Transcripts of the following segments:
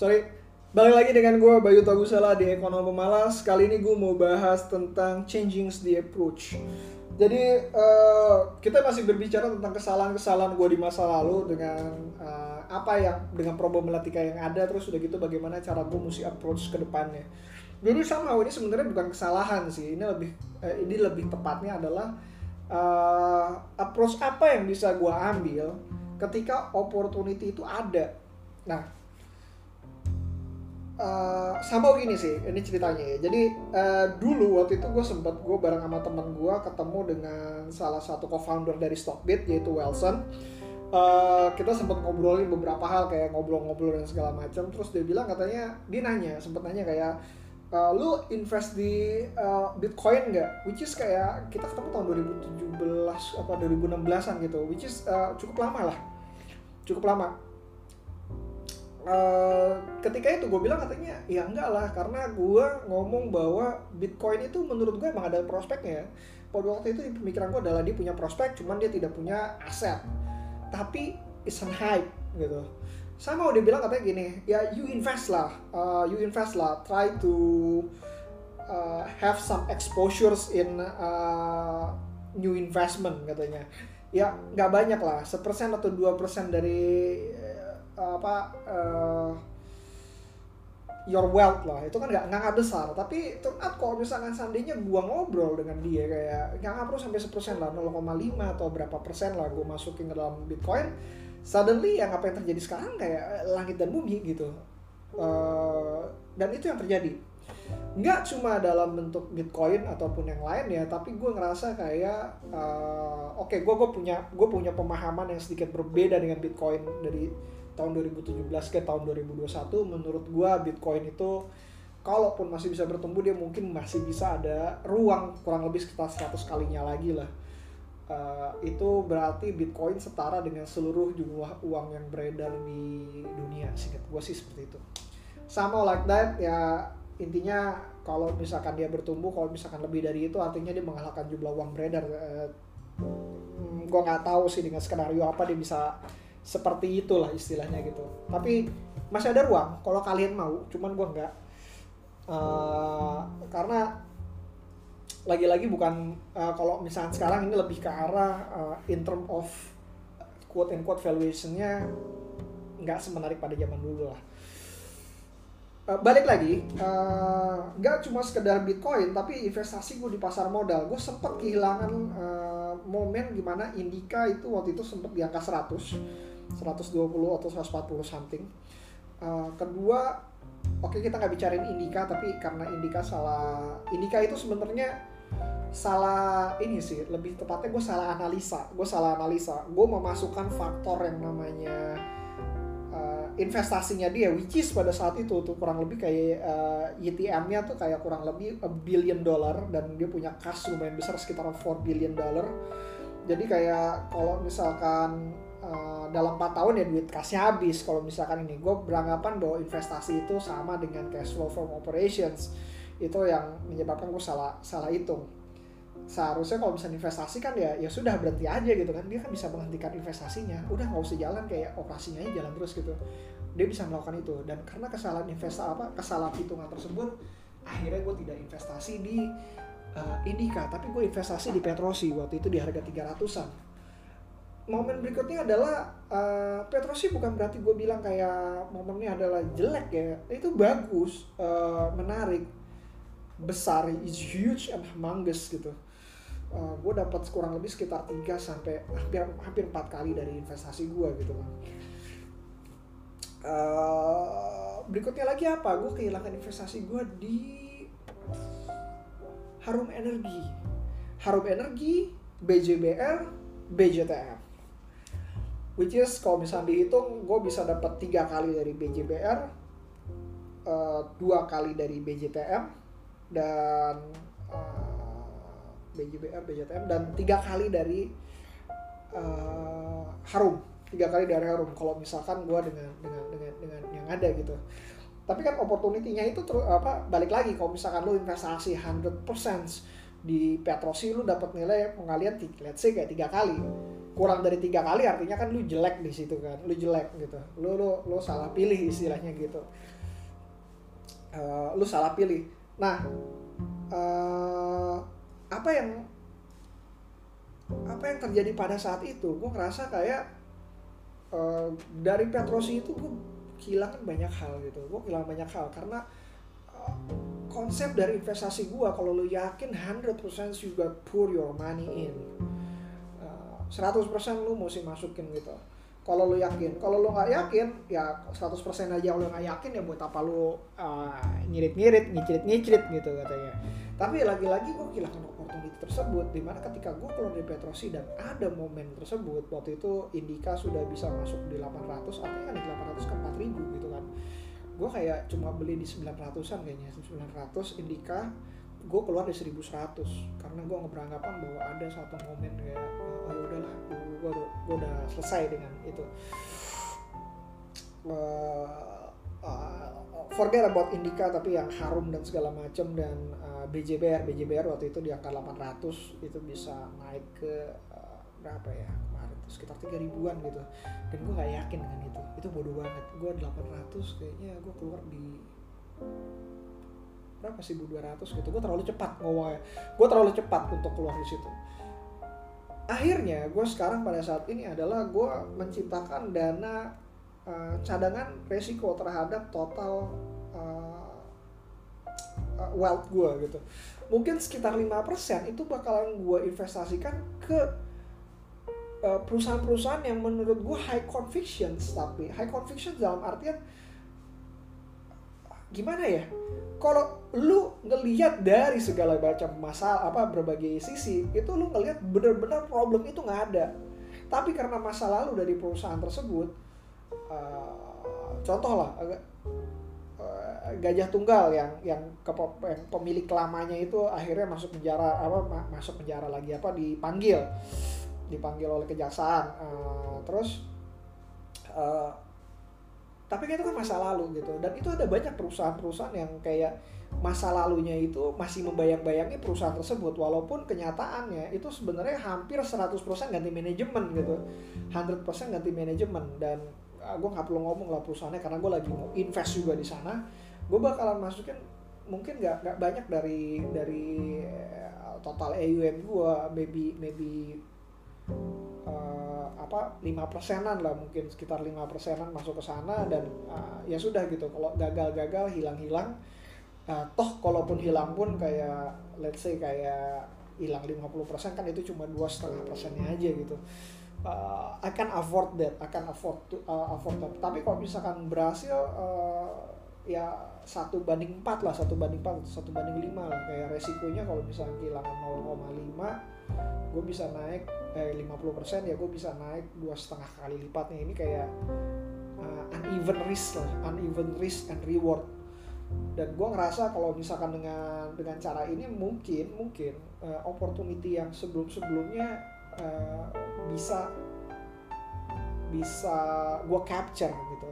sorry. Balik lagi dengan gue Bayu Tagusala di Ekonomi Malas kali ini gue mau bahas tentang changing the approach. Jadi uh, kita masih berbicara tentang kesalahan-kesalahan gue di masa lalu dengan uh, apa yang dengan problematika yang ada terus udah gitu bagaimana cara gue mesti approach ke depannya. Jadi sama ini sebenarnya bukan kesalahan sih. Ini lebih uh, ini lebih tepatnya adalah uh, approach apa yang bisa gue ambil ketika opportunity itu ada. Nah Uh, sama gini sih ini ceritanya ya. Jadi uh, dulu waktu itu gue sempat gue bareng sama teman gue ketemu dengan salah satu co-founder dari Stockbit yaitu Wilson. Uh, kita sempat ngobrolin beberapa hal kayak ngobrol-ngobrol dan segala macam terus dia bilang katanya dia nanya sempat nanya kayak uh, lu invest di uh, Bitcoin nggak? Which is kayak kita ketemu tahun 2017 apa 2016an gitu. Which is uh, cukup lama lah. Cukup lama uh, ketika itu gue bilang katanya ya enggak lah karena gue ngomong bahwa Bitcoin itu menurut gue emang ada prospeknya pada waktu itu pemikiran gue adalah dia punya prospek cuman dia tidak punya aset. Tapi it's an hype gitu. Sama udah bilang katanya gini ya you invest lah uh, you invest lah try to uh, have some exposures in uh, new investment katanya. Ya nggak banyak lah sepersen atau dua persen dari apa uh, your wealth lah. Itu kan nggak nggak besar. Tapi turn out kalau misalkan seandainya gua ngobrol dengan dia kayak nggak perlu sampai sepersen lah 0,5 atau berapa persen lah gua masukin ke dalam bitcoin suddenly yang apa yang terjadi sekarang kayak langit dan bumi gitu. Uh, dan itu yang terjadi. Nggak cuma dalam bentuk bitcoin ataupun yang lain ya tapi gue ngerasa kayak uh, oke okay, gue gue punya gue punya pemahaman yang sedikit berbeda dengan bitcoin dari tahun 2017 ke tahun 2021 menurut gua Bitcoin itu kalaupun masih bisa bertumbuh dia mungkin masih bisa ada ruang kurang lebih sekitar 100 kalinya lagi lah. Uh, itu berarti Bitcoin setara dengan seluruh jumlah uang yang beredar di dunia singkat gue sih seperti itu. Sama like that ya intinya kalau misalkan dia bertumbuh kalau misalkan lebih dari itu artinya dia mengalahkan jumlah uang beredar. Uh, hmm, gue nggak tahu sih dengan skenario apa dia bisa seperti itulah istilahnya gitu. Tapi masih ada ruang kalau kalian mau cuman gue enggak. Uh, karena lagi-lagi bukan uh, kalau misalnya sekarang ini lebih ke arah uh, in term of quote and quote valuationnya nggak semenarik pada zaman dulu lah. Uh, balik lagi nggak uh, cuma sekedar bitcoin tapi investasi gue di pasar modal. Gue sempat kehilangan uh, momen gimana Indika itu waktu itu sempat di angka 100 120 atau 140 something. Uh, kedua oke okay, kita nggak bicarain Indika tapi karena Indika salah Indika itu sebenarnya salah ini sih lebih tepatnya gue salah analisa gue salah analisa. Gue memasukkan faktor yang namanya uh, investasinya dia which is pada saat itu tuh kurang lebih kayak uh, YTM-nya tuh kayak kurang lebih a billion dollar dan dia punya cash lumayan besar sekitar 4 billion dollar. Jadi kayak kalau misalkan dalam 4 tahun ya duit kasnya habis. Kalau misalkan ini gue beranggapan bahwa investasi itu sama dengan cash flow from operations. Itu yang menyebabkan gue salah salah hitung. Seharusnya kalau bisa investasi kan ya ya sudah berhenti aja gitu kan. Dia kan bisa menghentikan investasinya. Udah nggak usah jalan kayak operasinya aja jalan terus gitu. Dia bisa melakukan itu. Dan karena kesalahan investasi apa kesalahan hitungan tersebut akhirnya gue tidak investasi di uh, Indika tapi gue investasi di Petrosi waktu itu di harga 300an momen berikutnya adalah uh, Petrosi bukan berarti gue bilang kayak momennya adalah jelek ya. Itu bagus uh, menarik. Besar is huge and humongous gitu. Uh, gue dapat kurang lebih sekitar 3 sampai hampir hampir 4 kali dari investasi gue gitu kan uh, berikutnya lagi apa? Gue kehilangan investasi gue di Harum Energi. Harum Energi BJBR BJTM which is kalau misalnya dihitung gue bisa dapat tiga kali dari BJBR uh, dua kali dari BJTM dan uh, BJBR BJTM dan tiga kali dari uh, Harum. Tiga kali dari Harum. Kalau misalkan gue dengan dengan dengan dengan yang ada gitu. Tapi kan opportunity-nya itu terus apa balik lagi. Kalau misalkan lo investasi 100% di Petrosi lu dapat nilai pengalian let's say kayak tiga kali kurang dari tiga kali artinya kan lu jelek di situ kan lu jelek gitu. Lu lu lu salah pilih istilahnya gitu. Uh, lu salah pilih. Nah uh, apa yang apa yang terjadi pada saat itu? Gue ngerasa kayak uh, dari Petrosi itu gue kehilangan banyak hal gitu. Gue kehilangan banyak hal karena konsep dari investasi gue kalau lu yakin 100% you got pour your money in 100% lu mesti masukin gitu. Kalau lu yakin kalau lu nggak yakin ya 100% aja lu nggak yakin ya buat apa lu uh, ngirit-ngirit ngicirit-ngicirit gitu katanya. Tapi lagi-lagi gue kehilangan opportunity tersebut di mana ketika gue keluar dari Petrosi dan ada momen tersebut waktu itu Indika sudah bisa masuk di 800 artinya kan di 800 ke 4000 gitu kan. Gue kayak cuma beli di 900an kayaknya 900 Indika gue keluar di 1100 karena gue beranggapan bahwa ada satu momen kayak oh ya udahlah gue udah udah selesai dengan itu. Uh, uh, forget about Indica tapi yang harum dan segala macam dan uh, BJBR BJBR waktu itu di angka 800 itu bisa naik ke uh, berapa ya kemarin tuh sekitar tiga ribuan gitu. Dan gue nggak yakin dengan itu. Itu bodoh banget. Gue 800 kayaknya gue keluar di berapa sih 200 gitu. Gue terlalu cepat ngomongnya. Gue terlalu cepat untuk keluar di situ. Akhirnya gue sekarang pada saat ini adalah gue menciptakan dana uh, cadangan resiko terhadap total uh, wealth gue gitu. Mungkin sekitar 5% itu bakalan gue investasikan ke perusahaan-perusahaan yang menurut gue high conviction tapi high conviction dalam artian gimana ya? Kalau lu ngelihat dari segala macam masalah apa berbagai sisi itu lu ngelihat benar-benar problem itu nggak ada. Tapi karena masa lalu dari perusahaan tersebut uh, contoh lah uh, gajah tunggal yang yang, ke, yang pemilik lamanya itu akhirnya masuk penjara apa masuk penjara lagi apa dipanggil. Dipanggil oleh kejaksaan uh, terus uh, tapi kan itu kan masa lalu gitu. Dan itu ada banyak perusahaan-perusahaan yang kayak masa lalunya itu masih membayang-bayangi perusahaan tersebut. Walaupun kenyataannya itu sebenarnya hampir 100% ganti manajemen gitu. 100% ganti manajemen. Dan uh, ah, gue nggak perlu ngomong lah perusahaannya karena gue lagi mau invest juga di sana. Gue bakalan masukin mungkin nggak nggak banyak dari dari eh, total AUM gue maybe maybe apa lima persenan lah mungkin sekitar lima persenan masuk ke sana dan uh, ya sudah gitu. Kalau gagal-gagal hilang-hilang uh, toh kalaupun hilang pun kayak let's say kayak hilang 50% kan itu cuma dua setengah persennya aja gitu. Uh, akan afford that akan afford to, uh, afford that. Tapi kalau misalkan berhasil uh, ya satu banding empat lah satu banding empat satu banding lima lah. Kayak resikonya kalau misalnya kehilangan 0,5 gue bisa naik eh 50% ya gue bisa naik dua setengah kali lipatnya. Ini kayak uh, uneven risk lah uneven risk and reward. Dan gue ngerasa kalau misalkan dengan dengan cara ini mungkin mungkin uh, opportunity yang sebelum sebelumnya uh, bisa bisa gue capture gitu.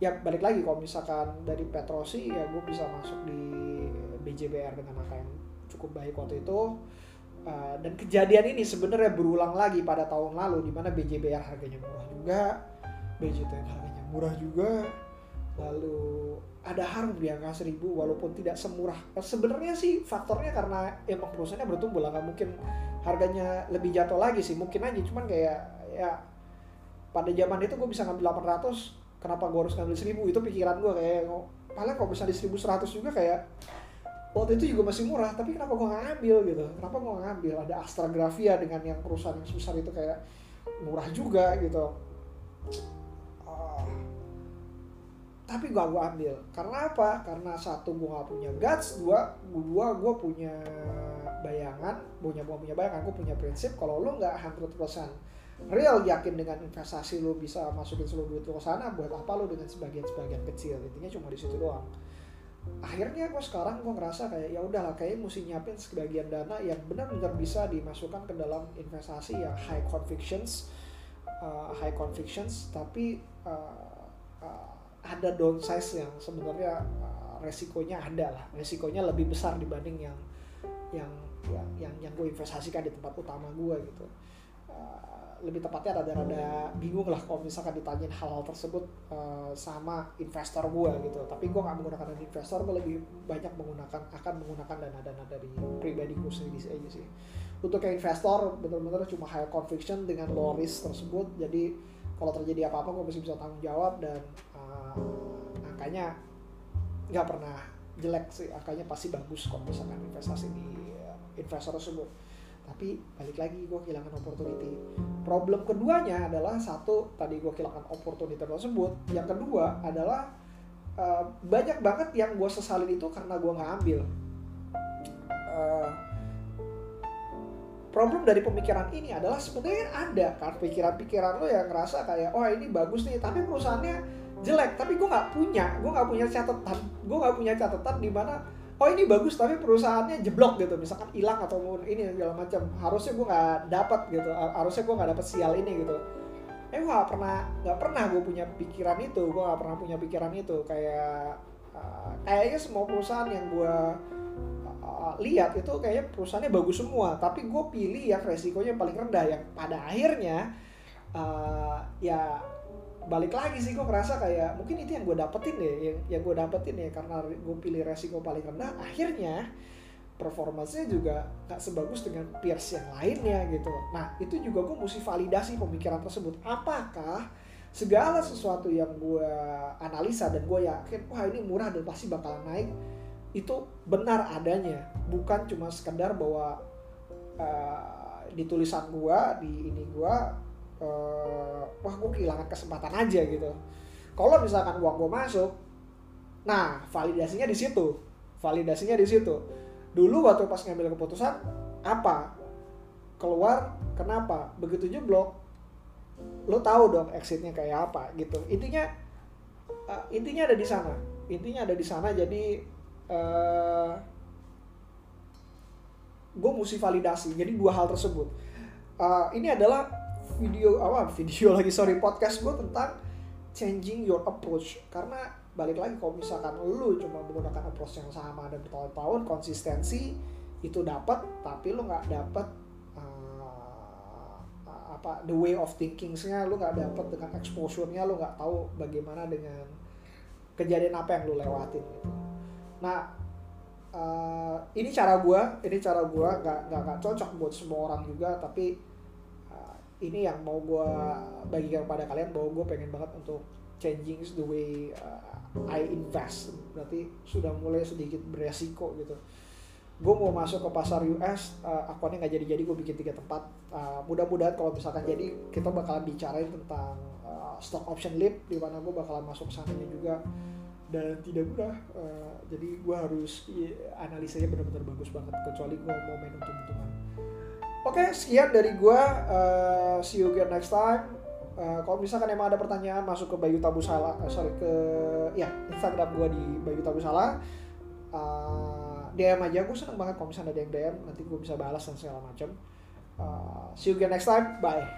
Ya balik lagi kalau misalkan dari Petrosi ya gue bisa masuk di BJBR dengan angka yang cukup baik waktu itu Uh, dan kejadian ini sebenarnya berulang lagi pada tahun lalu di mana BJBR harganya murah juga, BJTN harganya murah juga, lalu ada harum di angka seribu walaupun tidak semurah. Uh, sebenarnya sih faktornya karena emang perusahaannya bertumbuh lah, nggak mungkin harganya lebih jatuh lagi sih, mungkin aja cuman kayak ya pada zaman itu gue bisa ngambil 800 kenapa gue harus ngambil 1000 itu pikiran gue kayak paling kalau bisa di 1100 juga? Kayak waktu itu juga masih murah tapi kenapa gue nggak ngambil gitu? Kenapa gue nggak ngambil? Ada Astra Grafia dengan yang perusahaan yang besar itu kayak murah juga gitu. Uh, tapi gak gue ambil. Karena apa? Karena satu gue gak punya guts. Dua dua gue punya bayangan punya gue punya bayangan gue punya prinsip kalau lo nggak 100% real yakin dengan investasi lo bisa masukin seluruh duit lo ke sana buat apa lo dengan sebagian sebagian kecil? Intinya cuma di situ doang akhirnya gue sekarang gue ngerasa kayak ya udahlah kayak mesti nyiapin sebagian dana yang benar-benar bisa dimasukkan ke dalam investasi yang high convictions uh, high convictions tapi uh, uh, ada downsize yang sebenarnya uh, resikonya ada lah. Resikonya lebih besar dibanding yang yang yang yang, yang gue investasikan di tempat utama gue gitu uh, lebih tepatnya rada-rada bingung lah kalau misalkan ditanyain hal-hal tersebut uh, sama investor gue gitu. Tapi gue nggak menggunakan dana investor gue lebih banyak menggunakan akan menggunakan dana-dana dari pribadi gue sendiri aja sih. Untuk yang investor benar-benar cuma high conviction dengan low risk tersebut. Jadi kalau terjadi apa-apa gue masih bisa tanggung jawab dan uh, angkanya nggak pernah jelek sih. Angkanya pasti bagus kalau misalkan investasi di investor tersebut tapi balik lagi gue kehilangan opportunity. Problem keduanya adalah satu tadi gue kehilangan opportunity tersebut. Yang kedua adalah uh, banyak banget yang gue sesalin itu karena gue nggak ambil. Uh, problem dari pemikiran ini adalah sebenarnya ada kan pikiran-pikiran lo yang ngerasa kayak oh ini bagus nih tapi perusahaannya jelek tapi gue nggak punya. Gue nggak punya catatan. Gue nggak punya catatan di mana oh ini bagus tapi perusahaannya jeblok gitu. Misalkan hilang atau mau ini segala macam. Harusnya gue nggak dapat gitu. Harusnya gue nggak dapat sial ini gitu. Eh gue gak pernah nggak pernah gue punya pikiran itu. Gue gak pernah punya pikiran itu. Kayak uh, kayaknya semua perusahaan yang gue uh, lihat itu kayaknya perusahaannya bagus semua. Tapi gue pilih yang resikonya paling rendah. Yang pada akhirnya uh, ya balik lagi sih gue ngerasa kayak mungkin itu yang gue dapetin deh yang yang gue dapetin ya karena gue pilih resiko paling rendah akhirnya performanya juga gak sebagus dengan peers yang lainnya gitu. Nah itu juga gue mesti validasi pemikiran tersebut. Apakah segala sesuatu yang gue analisa dan gue yakin wah ini murah dan pasti bakalan naik itu benar adanya. Bukan cuma sekedar bahwa uh, di tulisan gua di ini gua uh, wah gua kehilangan kesempatan aja gitu. Kalau misalkan uang gua masuk nah validasinya di situ. Validasinya di situ. Dulu waktu pas ngambil keputusan apa? Keluar kenapa? Begitu jeblok lo tahu dong exitnya kayak apa gitu. Intinya uh, intinya ada di sana. Intinya ada di sana jadi uh, eh, gue mesti validasi. Jadi dua hal tersebut. Uh, ini adalah video apa video lagi sorry podcast gue tentang changing your approach. Karena balik lagi kalau misalkan lu cuma menggunakan approach yang sama dan bertahun-tahun konsistensi itu dapat tapi lu nggak dapat uh, apa the way of thinking-nya lu nggak dapat dengan exposure-nya lu nggak tahu bagaimana dengan kejadian apa yang lu lewatin gitu. Nah uh, ini cara gue ini cara gue nggak nggak cocok buat semua orang juga tapi ini yang mau gue bagikan kepada kalian bahwa gue pengen banget untuk changing the way uh, I invest. Berarti sudah mulai sedikit beresiko gitu. Gue mau masuk ke pasar US uh, akunnya nggak jadi jadi gue bikin tiga tempat. Uh, mudah-mudahan kalau misalkan jadi kita bakalan bicarain tentang uh, stock option lip di mana gue bakalan masuk sananya juga. Dan tidak mudah uh, jadi gue harus ya, analisanya benar-benar bagus banget. Kecuali gue mau main untung-untungan oke okay, sekian dari gue uh, see you again next time. Uh, kalau misalkan emang ada pertanyaan masuk ke Bayu Tabu Salah uh, sorry ke ya Instagram gue di Bayu Tabu Salah uh, DM aja gue seneng banget kalau misalnya ada yang DM nanti gue bisa balas dan segala macam uh, see you again next time. Bye